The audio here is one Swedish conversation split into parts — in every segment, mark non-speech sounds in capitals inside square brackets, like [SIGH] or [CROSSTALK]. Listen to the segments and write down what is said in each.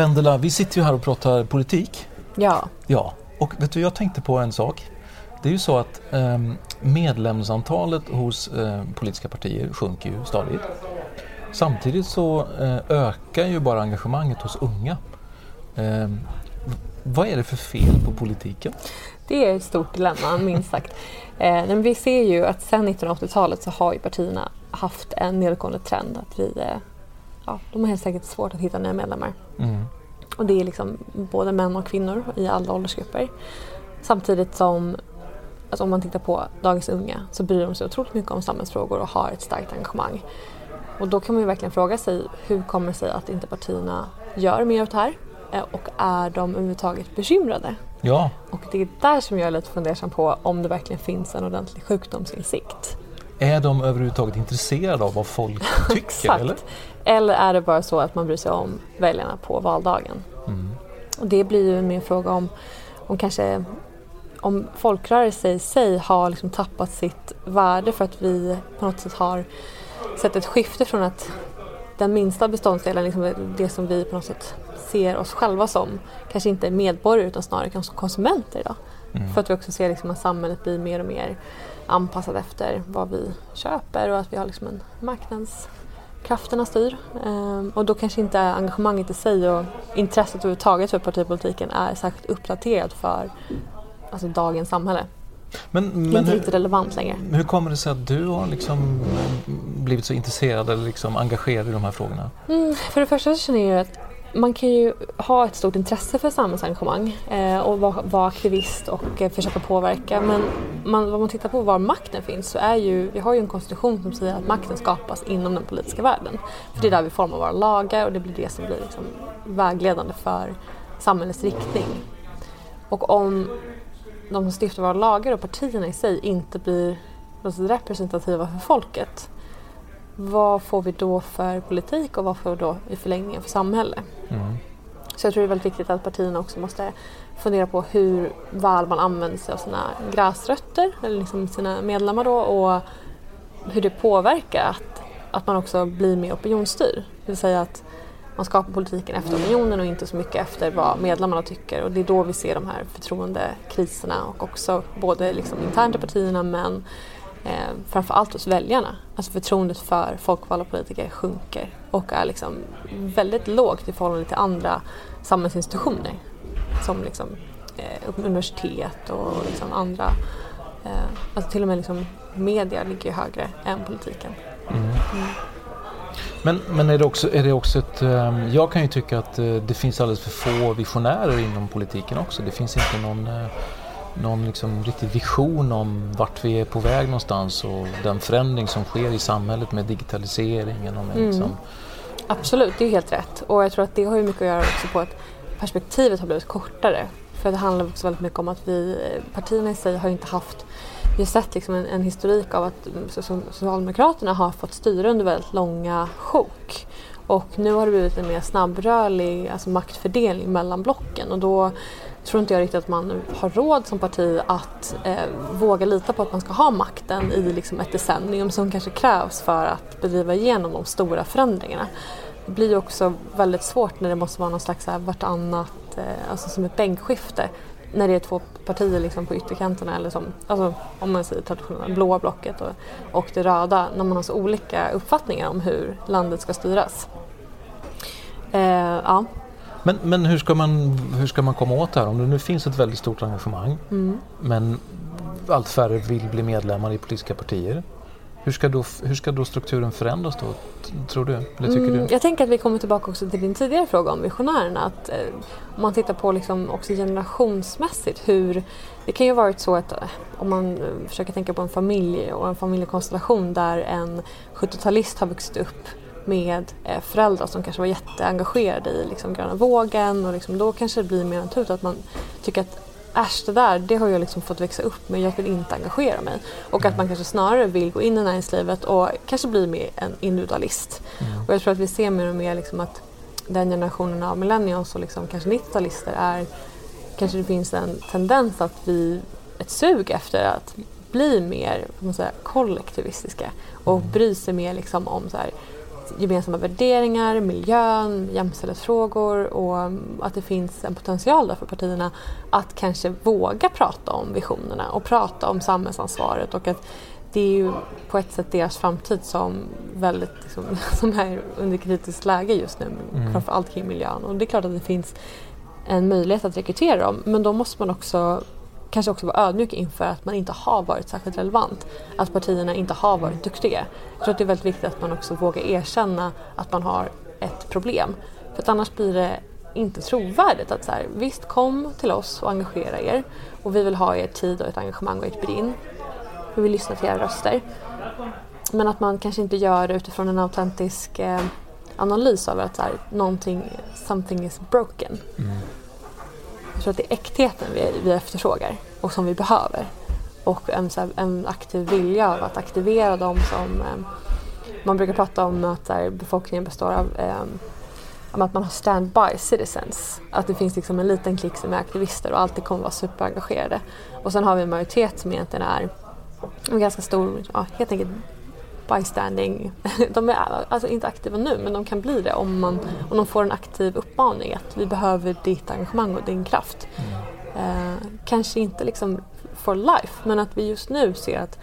Vendela, vi sitter ju här och pratar politik. Ja. Ja, och vet du, jag tänkte på en sak. Det är ju så att eh, medlemsantalet hos eh, politiska partier sjunker ju stadigt. Samtidigt så eh, ökar ju bara engagemanget hos unga. Eh, vad är det för fel på politiken? Det är ett stort dilemma, minst sagt. Eh, men vi ser ju att sedan 1980-talet så har ju partierna haft en nedåtgående trend. Att vi, eh, ja, de har helt enkelt svårt att hitta nya medlemmar. Mm. Och det är liksom både män och kvinnor i alla åldersgrupper. Samtidigt som, alltså om man tittar på dagens unga, så bryr de sig otroligt mycket om samhällsfrågor och har ett starkt engagemang. Och då kan man ju verkligen fråga sig, hur kommer det sig att inte partierna gör mer av det här? Eh, Och är de överhuvudtaget bekymrade? Ja, Och det är där som jag är lite fundersam på om det verkligen finns en ordentlig sjukdomsinsikt. Är de överhuvudtaget intresserade av vad folk [LAUGHS] tycker? Exakt. Eller? Eller är det bara så att man bryr sig om väljarna på valdagen? Mm. Och det blir ju en fråga om, om kanske om folkrörelser i sig har liksom tappat sitt värde för att vi på något sätt har sett ett skifte från att den minsta beståndsdelen, liksom det som vi på något sätt ser oss själva som, kanske inte medborgare utan snarare som konsumenter idag. Mm. För att vi också ser liksom att samhället blir mer och mer anpassat efter vad vi köper och att vi har liksom en marknadskrafterna styr. Ehm, och då kanske inte engagemanget i sig och intresset överhuvudtaget för partipolitiken är särskilt uppdaterat för alltså, dagens samhälle. Men, men inte hur, riktigt relevant längre. hur kommer det sig att du har liksom eh, blivit så intresserad eller liksom engagerad i de här frågorna? Mm, för det första så känner jag att man kan ju ha ett stort intresse för samhällsengagemang eh, och vara, vara aktivist och eh, försöka påverka. Men man, om man tittar på var makten finns så är ju, vi har ju en konstitution som säger att makten skapas inom den politiska världen. För det är där vi formar våra lagar och det blir det som blir liksom vägledande för samhällets riktning. Och om de som stiftar våra lagar och partierna i sig inte blir representativa för folket vad får vi då för politik och vad får vi då i förlängningen för samhälle? Mm. Så jag tror det är väldigt viktigt att partierna också måste fundera på hur väl man använder sig av sina gräsrötter, eller liksom sina medlemmar då, och hur det påverkar att, att man också blir mer opinionsstyrd. Det vill säga att man skapar politiken efter opinionen och inte så mycket efter vad medlemmarna tycker. Och det är då vi ser de här förtroendekriserna och också både liksom internt i partierna men eh, framförallt hos väljarna. Alltså förtroendet för folkvalda politiker sjunker och är liksom väldigt lågt i förhållande till andra samhällsinstitutioner som liksom, eh, universitet och liksom andra, eh, alltså till och med liksom media ligger högre än politiken. Men, men är, det också, är det också ett... ehm, jag kan ju tycka att eh, det finns alldeles för få visionärer inom politiken också. Det finns inte någon, eh, någon liksom riktig vision om vart vi är på väg någonstans och den förändring som sker i samhället med digitaliseringen och med Mm. liksom, Absolut, det är helt rätt. Och jag tror att det har ju mycket att göra också på att perspektivet har blivit kortare. För det handlar också väldigt mycket om att vi, partierna i sig har inte haft vi har sett liksom en, en historik av att Socialdemokraterna har fått styra under väldigt långa sjok. Och nu har det blivit en mer snabbrörlig alltså maktfördelning mellan blocken och då tror inte jag riktigt att man har råd som parti att eh, våga lita på att man ska ha makten i liksom ett decennium som kanske krävs för att bedriva igenom de stora förändringarna. Det blir också väldigt svårt när det måste vara någon slags här vartannat, eh, alltså som ett bänkskifte när det är två partier liksom på ytterkanterna eller som, alltså, om man säger traditionella blåa blocket och, och det röda, när man har så olika uppfattningar om hur landet ska styras. Eh, ja. Men, men hur, ska man, hur ska man komma åt det här? Om det nu finns ett väldigt stort engagemang mm. men allt färre vill bli medlemmar i politiska partier. Hur ska, då, hur ska då strukturen förändras då, tror du? Eller tycker mm, du? Jag tänker att vi kommer tillbaka också till din tidigare fråga om visionärerna. Att, eh, om man tittar på liksom också generationsmässigt hur det kan ju ha varit så att eh, om man eh, försöker tänka på en familj och en familjekonstellation där en 70-talist har vuxit upp med eh, föräldrar som kanske var jätteengagerade i liksom, gröna vågen och liksom, då kanske det blir mer naturligt att man tycker att äsch det där, det har jag liksom fått växa upp med, jag vill inte engagera mig. Och att man kanske snarare vill gå in i näringslivet och kanske bli mer en individualist. Mm. Och jag tror att vi ser mer och mer liksom att den generationen av millennials och liksom kanske 90-talister är, kanske det finns en tendens att vi, ett sug efter att bli mer man säga, kollektivistiska och mm. bry sig mer liksom om så här, gemensamma värderingar, miljön, jämställdhetsfrågor och att det finns en potential där för partierna att kanske våga prata om visionerna och prata om samhällsansvaret och att det är ju på ett sätt deras framtid som, väldigt, liksom, [LAUGHS] som är under kritiskt läge just nu, mm. framförallt kring miljön. Och det är klart att det finns en möjlighet att rekrytera dem men då måste man också kanske också vara ödmjuk inför att man inte har varit särskilt relevant. Att partierna inte har varit duktiga. Jag tror att det är väldigt viktigt att man också vågar erkänna att man har ett problem. För att annars blir det inte trovärdigt att så här, visst kom till oss och engagera er och vi vill ha er tid och ett engagemang och ert brinn. Vi vill lyssna till era röster. Men att man kanske inte gör det utifrån en autentisk eh, analys av att så här, någonting, something is broken. Mm. Jag tror att det är äktheten vi, vi efterfrågar och som vi behöver. Och en, här, en aktiv vilja av att aktivera dem som... Eh, man brukar prata om att här, befolkningen består av eh, att man har stand-by citizens. Att det finns liksom en liten klick som är aktivister och alltid kommer vara superengagerade. Och sen har vi en majoritet som egentligen är en ganska stor, ja, helt enkelt bystanding. [LAUGHS] De är alltså inte aktiva nu men de kan bli det om, man, om de får en aktiv uppmaning att vi behöver ditt engagemang och din kraft. Mm. Eh, kanske inte liksom for life men att vi just nu ser att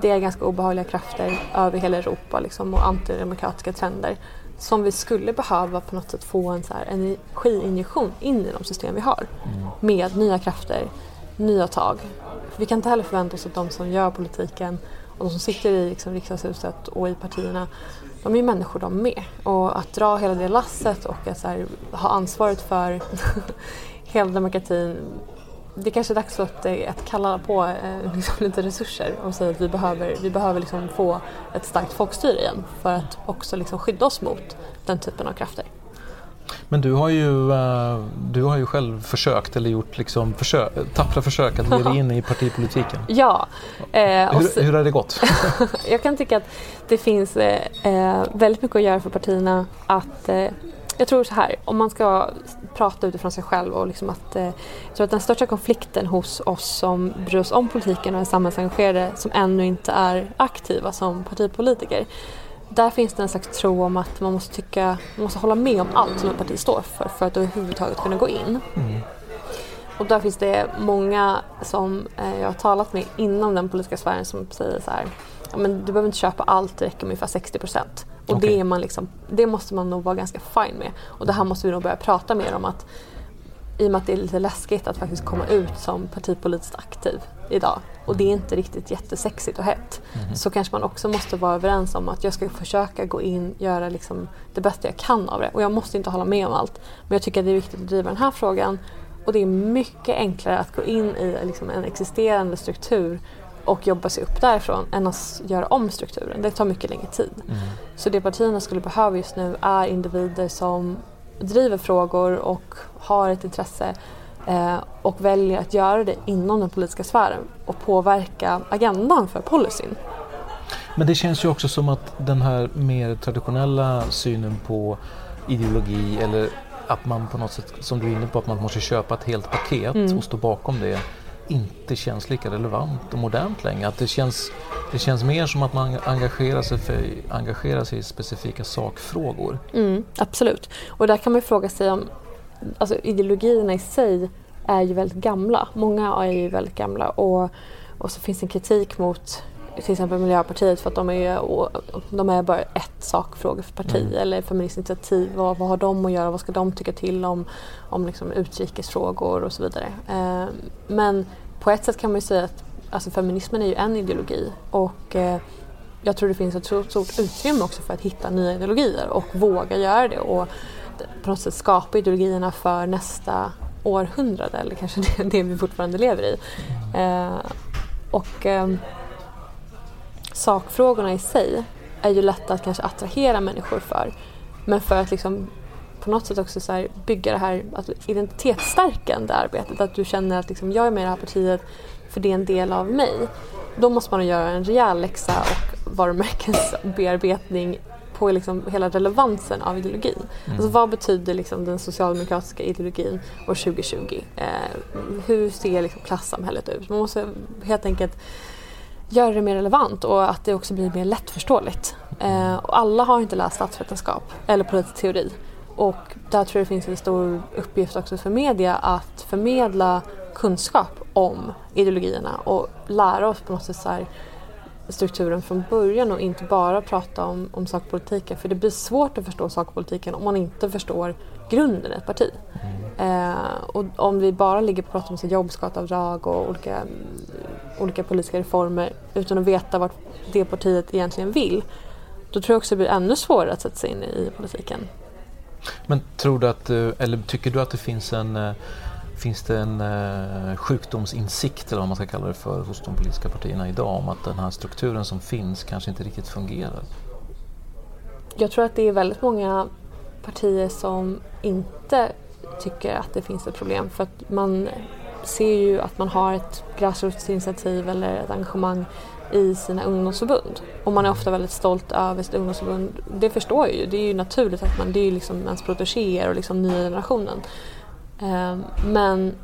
det är ganska obehagliga krafter över hela Europa liksom, och antidemokratiska trender som vi skulle behöva på något sätt få en så här energiinjektion in i de system vi har mm. med nya krafter, nya tag. Vi kan inte heller förvänta oss att de som gör politiken och de som sitter i liksom, riksdagshuset och i partierna, de är ju människor de med. Och att dra hela det lasset och att här, ha ansvaret för [LAUGHS] hela demokratin det kanske är dags att, eh, att kalla på eh, liksom lite resurser och säga att vi behöver, vi behöver liksom få ett starkt folkstyre igen för att också liksom skydda oss mot den typen av krafter. Men du har ju, uh, du har ju själv försökt eller gjort liksom försök, tappra försök att ge dig in i partipolitiken. [LAUGHS] Ja. Eh, hur, hur har det gått? [LAUGHS] jag kan tycka att det finns eh, eh, väldigt mycket att göra för partierna. Att, eh, jag tror så här, om man ska prata utifrån sig själv och liksom att, eh, jag tror att den största konflikten hos oss som bryr oss om politiken och är samhällsengagerade som ännu inte är aktiva som partipolitiker där finns det en slags tro om att man måste tycka, man måste hålla med om allt som ett parti står för för att överhuvudtaget kunna gå in. Mm. Och där finns det många som eh, jag har talat med inom den politiska sfären som säger så här, men du behöver inte köpa allt, det räcker med ungefär 60 procent. Och okay. det, liksom, det måste man nog vara ganska fine med. Och det här måste vi nog börja prata mer om att i och med att det är lite läskigt att faktiskt komma ut som partipolitiskt aktiv idag och det är inte riktigt jättesexigt och hett mm. så kanske man också måste vara överens om att jag ska försöka gå in, göra liksom det bästa jag kan av det och jag måste inte hålla med om allt men jag tycker att det är viktigt att driva den här frågan och det är mycket enklare att gå in i liksom en existerande struktur och jobba sig upp därifrån än att göra om strukturen. Det tar mycket längre tid. Mm. Så det partierna skulle behöva just nu är individer som driver frågor och har ett intresse och väljer att göra det inom den politiska sfären och påverka agendan för policyn. Men det känns ju också som att den här mer traditionella synen på ideologi eller att man på något sätt, som du är inne på, att man måste köpa ett helt paket mm. och stå bakom det inte känns lika relevant och modernt längre. Att det, känns, det känns mer som att man engagerar sig, för, engagerar sig i specifika sakfrågor. Mm, absolut. Och där kan man fråga sig om alltså, ideologierna i sig är ju väldigt gamla. Många är ju väldigt gamla och, och så finns en kritik mot till exempel Miljöpartiet för att de är, de är bara ett sakfråga för parti mm. eller Feministiskt initiativ. Vad, vad har de att göra? Vad ska de tycka till om, om liksom utrikesfrågor och så vidare. Eh, men på ett sätt kan man ju säga att alltså, feminismen är ju en ideologi och eh, jag tror det finns ett stort, stort utrymme också för att hitta nya ideologier och våga göra det och på något sätt skapa ideologierna för nästa århundrade eller kanske [LAUGHS] det, det vi fortfarande lever i. Eh, och eh, sakfrågorna i sig är ju lätta att kanske attrahera människor för. Men för att liksom på något sätt också så bygga det här identitetsstärkande arbetet, att du känner att liksom, jag är med i det här partiet för det är en del av mig. Då måste man göra en rejäl läxa och varumärkesbearbetning på liksom hela relevansen av ideologin. Mm. Alltså vad betyder liksom den socialdemokratiska ideologin år 2020? Eh, hur ser liksom klassamhället ut? Man måste helt enkelt göra det mer relevant och att det också blir mer lättförståeligt. Eh, och alla har inte läst statsvetenskap eller politisk teori och där tror jag det finns en stor uppgift också för media att förmedla kunskap om ideologierna och lära oss på något sätt så här, strukturen från början och inte bara prata om, om sakpolitiken. För det blir svårt att förstå sakpolitiken om man inte förstår grunden i ett parti. Mm. Eh, och om vi bara ligger och pratar om jobbskatteavdrag och olika, olika politiska reformer utan att veta vad det partiet egentligen vill, då tror jag också det blir ännu svårare att sätta sig in i politiken. Men tror du att, eller tycker du att det finns en eh, Finns det en eh, sjukdomsinsikt eller vad man ska kalla det för hos de politiska partierna idag om att den här strukturen som finns kanske inte riktigt fungerar? Jag tror att det är väldigt många partier som inte tycker att det finns ett problem för att man ser ju att man har ett gräsrotsinitiativ eller ett engagemang i sina ungdomsförbund. Och man är ofta väldigt stolt över sitt ungdomsförbund. Det förstår jag ju, det är ju naturligt att man, det är ju liksom ens protegéer och liksom nya generationen. Ehm, men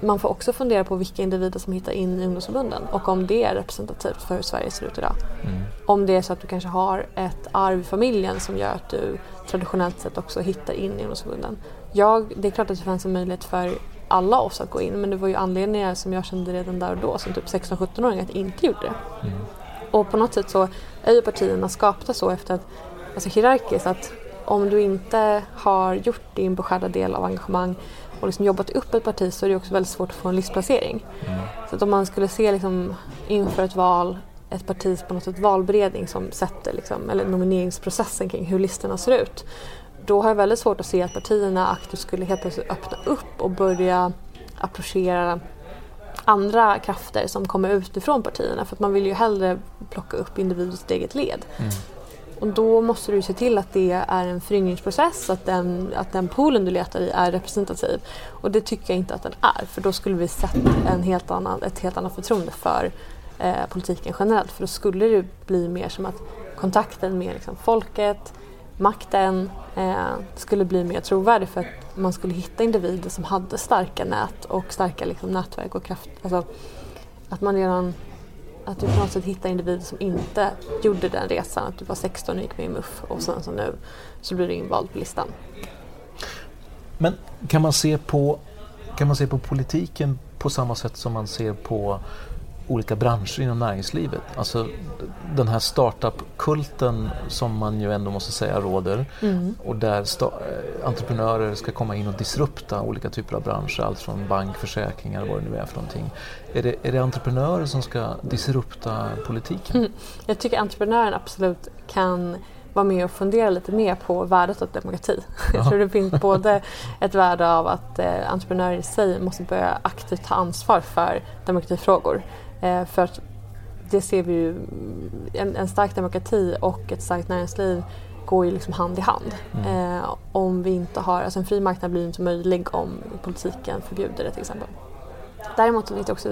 man får också fundera på vilka individer som hittar in i ungdomsförbunden och om det är representativt för hur Sverige ser ut idag. Mm. Om det är så att du kanske har ett arv i familjen som gör att du traditionellt sett också hittar in i ungdomsförbunden. Jag, det är klart att det fanns en möjlighet för alla oss att gå in men det var ju anledningar som jag kände redan där och då som typ 16-17-åring att inte gjorde det. Mm. Och på något sätt så är ju partierna skapta så efter att, alltså hierarkiskt att om du inte har gjort din beskärda del av engagemang och liksom jobbat upp ett parti så är det också väldigt svårt att få en listplacering. Mm. Så att om man skulle se liksom inför ett val ett partis på något sätt valberedning som sätter liksom, eller nomineringsprocessen kring hur listorna ser ut då har jag väldigt svårt att se att partierna aktivt skulle helt plötsligt öppna upp och börja approchera andra krafter som kommer utifrån partierna för att man vill ju hellre plocka upp individer i sitt eget led. Mm. Och då måste du se till att det är en föryngringsprocess, att den, att den poolen du letar i är representativ. Och det tycker jag inte att den är för då skulle vi sätta en helt annan, ett helt annat förtroende för eh, politiken generellt för då skulle det bli mer som att kontakten med liksom, folket, makten eh, skulle bli mer trovärdig för att man skulle hitta individer som hade starka nät och starka liksom, nätverk och kraft. Alltså, att man redan att du på något sätt hittar individer som inte gjorde den resan, att du var 16 och gick med i MUF och sen så nu så blir du invald på listan. Men kan man se på, kan man se på politiken på samma sätt som man ser på olika branscher inom näringslivet. Alltså den här startup-kulten som man ju ändå måste säga råder mm. och där eh, entreprenörer ska komma in och disrupta olika typer av branscher, allt från bank, försäkringar och vad det nu är för någonting. Är det, är det entreprenörer som ska disrupta politiken? Mm. Jag tycker entreprenören absolut kan vara med och fundera lite mer på värdet av demokrati. Ja. [LAUGHS] Jag tror det finns både ett värde av att eh, entreprenörer i sig måste börja aktivt ta ansvar för demokratifrågor för att det ser vi ju, en, en stark demokrati och ett starkt näringsliv går ju liksom hand i hand. Eh, om vi inte har, alltså en fri marknad blir inte möjlig om politiken förbjuder det till exempel. Däremot finns det också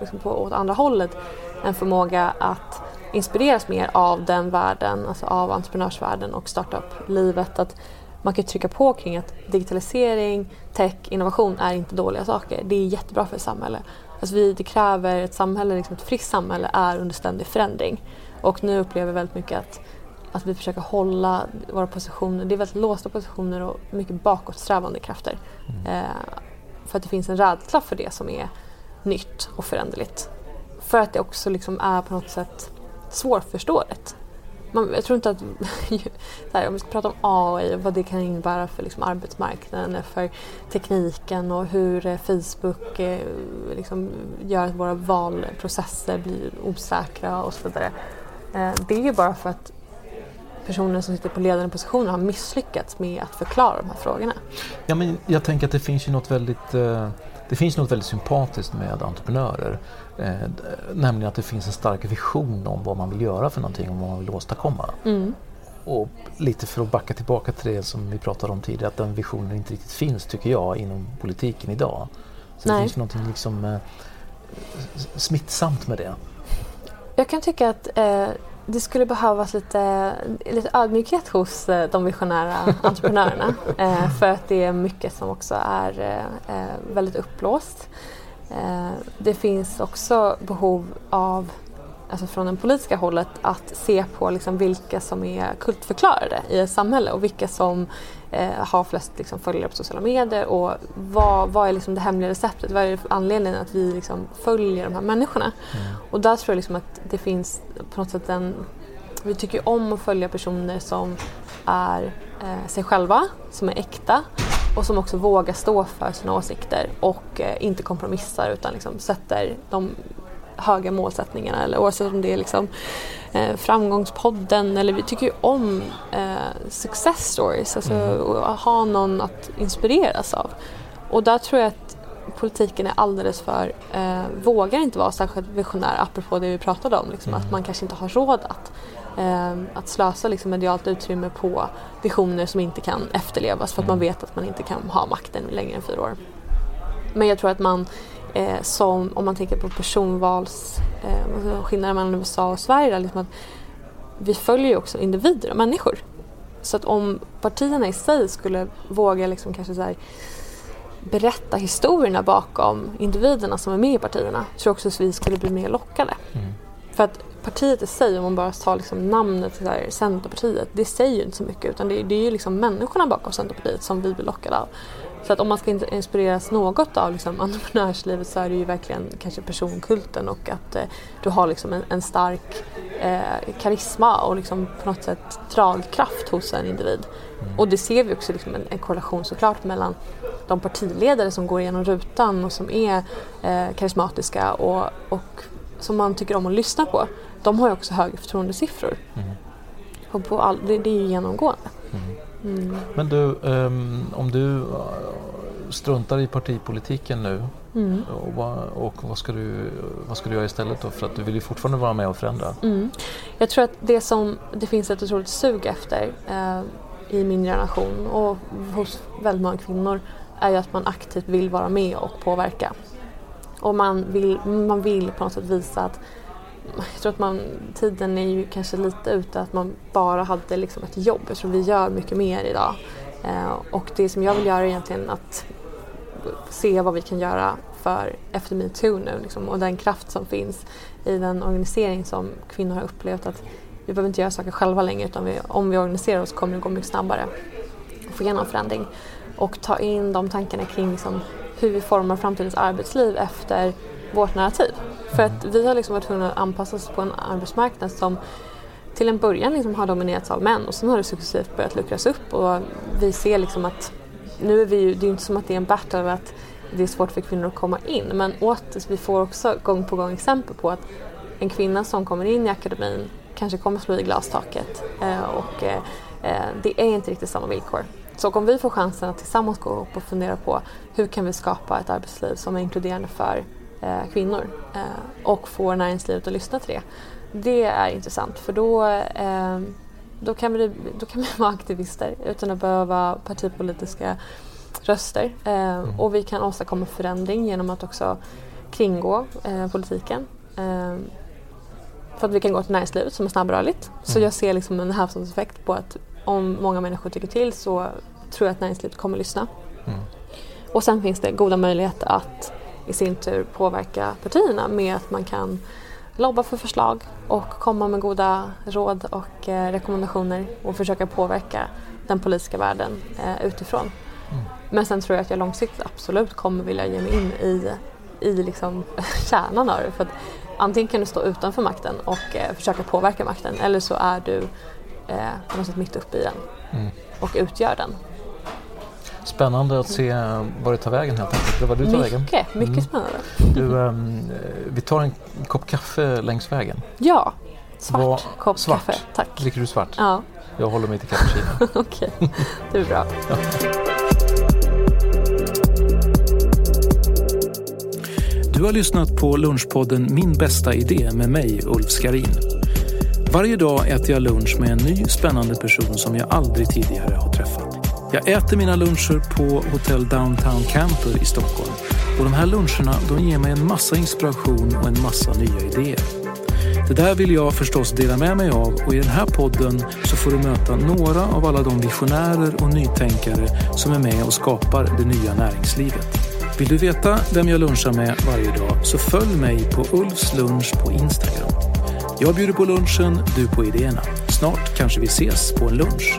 liksom på, åt andra hållet en förmåga att inspireras mer av den världen, alltså av entreprenörsvärlden och startup-livet. Att man kan trycka på kring att digitalisering, tech, innovation är inte dåliga saker. Det är jättebra för ett samhälle. Alltså vi, det kräver ett samhälle, liksom ett friskt samhälle är under ständig förändring. Och nu upplever vi väldigt mycket att, att vi försöker hålla våra positioner, det är väldigt låsta positioner och mycket bakåtsträvande krafter. Eh, för att det finns en rädsla för det som är nytt och föränderligt. För att det också liksom är på något sätt svårförståeligt. Man, jag tror inte att, [LAUGHS] här, om vi ska prata om AI och vad det kan innebära för liksom arbetsmarknaden, eh, för tekniken och hur eh, Facebook eh, liksom gör att våra valprocesser blir osäkra och så vidare. Eh, det är ju bara för att personer som sitter på ledande positioner har misslyckats med att förklara de här frågorna. Ja, men jag tänker att det finns ju något väldigt eh, det finns något väldigt sympatiskt med entreprenörer. Eh, nämligen att det finns en stark vision om vad man vill göra för någonting och vad man vill åstadkomma. Mm. Och lite för att backa tillbaka till det som vi pratade om tidigare, att den visionen inte riktigt finns tycker jag inom politiken idag. Så Nej. det finns någonting liksom eh, smittsamt med det. Jag kan tycka att eh, det skulle behövas lite, lite ödmjukhet hos eh, de visionära [LAUGHS] entreprenörerna. Eh, för att det är mycket som också är eh, väldigt uppblåst. Det finns också behov av, alltså från det politiska hållet, att se på liksom vilka som är kultförklarade i ett samhälle och vilka som eh, har flest liksom, följare på sociala medier och vad, vad är liksom det hemliga receptet? Vad är anledningen att vi liksom följer de här människorna? Och där tror jag liksom att det finns på något sätt en... Vi tycker om att följa personer som är eh, sig själva, som är äkta och som också vågar stå för sina åsikter och eh, inte kompromissar utan liksom sätter de höga målsättningarna eller oavsett om det är liksom eh, framgångspodden eller vi tycker ju om eh, success stories, alltså att ha någon att inspireras av. Och där tror jag att politiken är alldeles för, eh, vågar inte vara särskilt visionär apropå det vi pratade om, liksom, att man kanske inte har råd att, eh, att slösa liksom, medialt utrymme på visioner som inte kan efterlevas för att man vet att man inte kan ha makten längre än fyra år. Men jag tror att man eh, som, om man tänker på personvals, eh, skillnaden mellan USA och Sverige, där, liksom att vi följer ju också individer och människor. Så att om partierna i sig skulle våga liksom kanske så berätta historierna bakom individerna som är med i partierna tror jag också att vi skulle bli mer lockade. För att partiet i sig, om man bara tar liksom namnet så här, Centerpartiet, det säger ju inte så mycket utan det, det är ju liksom människorna bakom Centerpartiet som vi blir lockade av. Så att om man ska in- inspireras något av liksom, [LAUGHS] entreprenörslivet så är det ju verkligen kanske personkulten och att eh, du har liksom en, en stark eh, karisma och liksom på något sätt dragkraft hos en individ. Och det ser vi också liksom en, en korrelation såklart mellan de partiledare som går igenom rutan och som är eh, karismatiska och, och som man tycker om att lyssna på. De har ju också högre förtroendesiffror. Och på all, det, det är ju genomgående. Mm. Men du, ehm, om du eh, struntar i partipolitiken nu Mm. och, vad, och vad, ska du, vad ska du göra istället då? För att du vill ju fortfarande vara med och förändra. Mm. Jag tror att det som det finns ett otroligt sug efter eh, i min generation och hos väldigt många kvinnor är ju att man aktivt vill vara med och påverka. Och man vill, man vill på något sätt visa att jag tror att man, tiden är ju kanske lite ute att man bara hade liksom ett jobb. Jag tror vi gör mycket mer idag. Eh, och det som jag vill göra är egentligen att se vad vi kan göra för efter metoo nu liksom, och den kraft som finns i den organisering som kvinnor har upplevt att vi behöver inte göra saker själva längre utan vi, om vi organiserar oss kommer det gå mycket snabbare att få igenom förändring. Och ta in de tankarna kring liksom, hur vi formar framtidens arbetsliv efter vårt narrativ. För att vi har liksom varit tvungna att anpassa oss på en arbetsmarknad som till en början liksom har dominerats av män och sen har det successivt börjat luckras upp och vi ser liksom att nu är vi ju, det är ju inte som att det är en battle att det är svårt för kvinnor att komma in men åter, vi får också gång på gång exempel på att en kvinna som kommer in i akademin kanske kommer slå i glastaket eh, och eh, eh, det är inte riktigt samma villkor. Så om vi får chansen att tillsammans gå upp och fundera på hur kan vi skapa ett arbetsliv som är inkluderande för kvinnor eh, och får näringslivet att lyssna till det. Det är intressant för då, eh, då kan vi, då kan vi [LAUGHS] vara aktivister utan att behöva partipolitiska röster. Eh, mm. Och vi kan åstadkomma förändring genom att också kringgå eh, politiken. Eh, för att vi kan gå till näringslivet som är snabbrörligt. Mm. Så jag ser liksom en hävstångseffekt på att om många människor tycker till så tror jag att näringslivet kommer lyssna. Mm. Och sen finns det goda möjligheter att i sin tur påverka partierna med att man kan lobba för förslag och komma med goda råd och eh, rekommendationer och försöka påverka den politiska världen eh, utifrån. Mm. Men sen tror jag att jag långsiktigt absolut kommer vilja ge mig in i, i liksom [LAUGHS] kärnan av det. För att antingen kan du stå utanför makten och eh, försöka påverka makten eller så är du eh, på något sätt mitt uppe i den mm. och utgör den. Spännande att se var det tar vägen helt enkelt. Var du tar mycket, vägen. mycket mm. spännande. Du, um, vi tar en kopp kaffe längs vägen. Ja, svart var, kopp svart. kaffe. Tack. Dricker du svart? Ja. Jag håller mig till cappuccino. [LAUGHS] Okej, okay. det är bra. ja. [LAUGHS] Du har lyssnat på Lunchpodden Min bästa idé med mig, Ulf Skarin. Varje dag äter jag lunch med en ny spännande person som jag aldrig tidigare har träffat. Jag äter mina luncher på Hotell Downtown Camper i Stockholm. Och de här luncherna de ger mig en massa inspiration och en massa nya idéer. Det där vill jag förstås dela med mig av och i den här podden så får du möta några av alla de visionärer och nytänkare som är med och skapar det nya näringslivet. Vill du veta vem jag lunchar med varje dag så följ mig på Ulfs lunch på Instagram. Jag bjuder på lunchen, du på idéerna. Snart kanske vi ses på en lunch.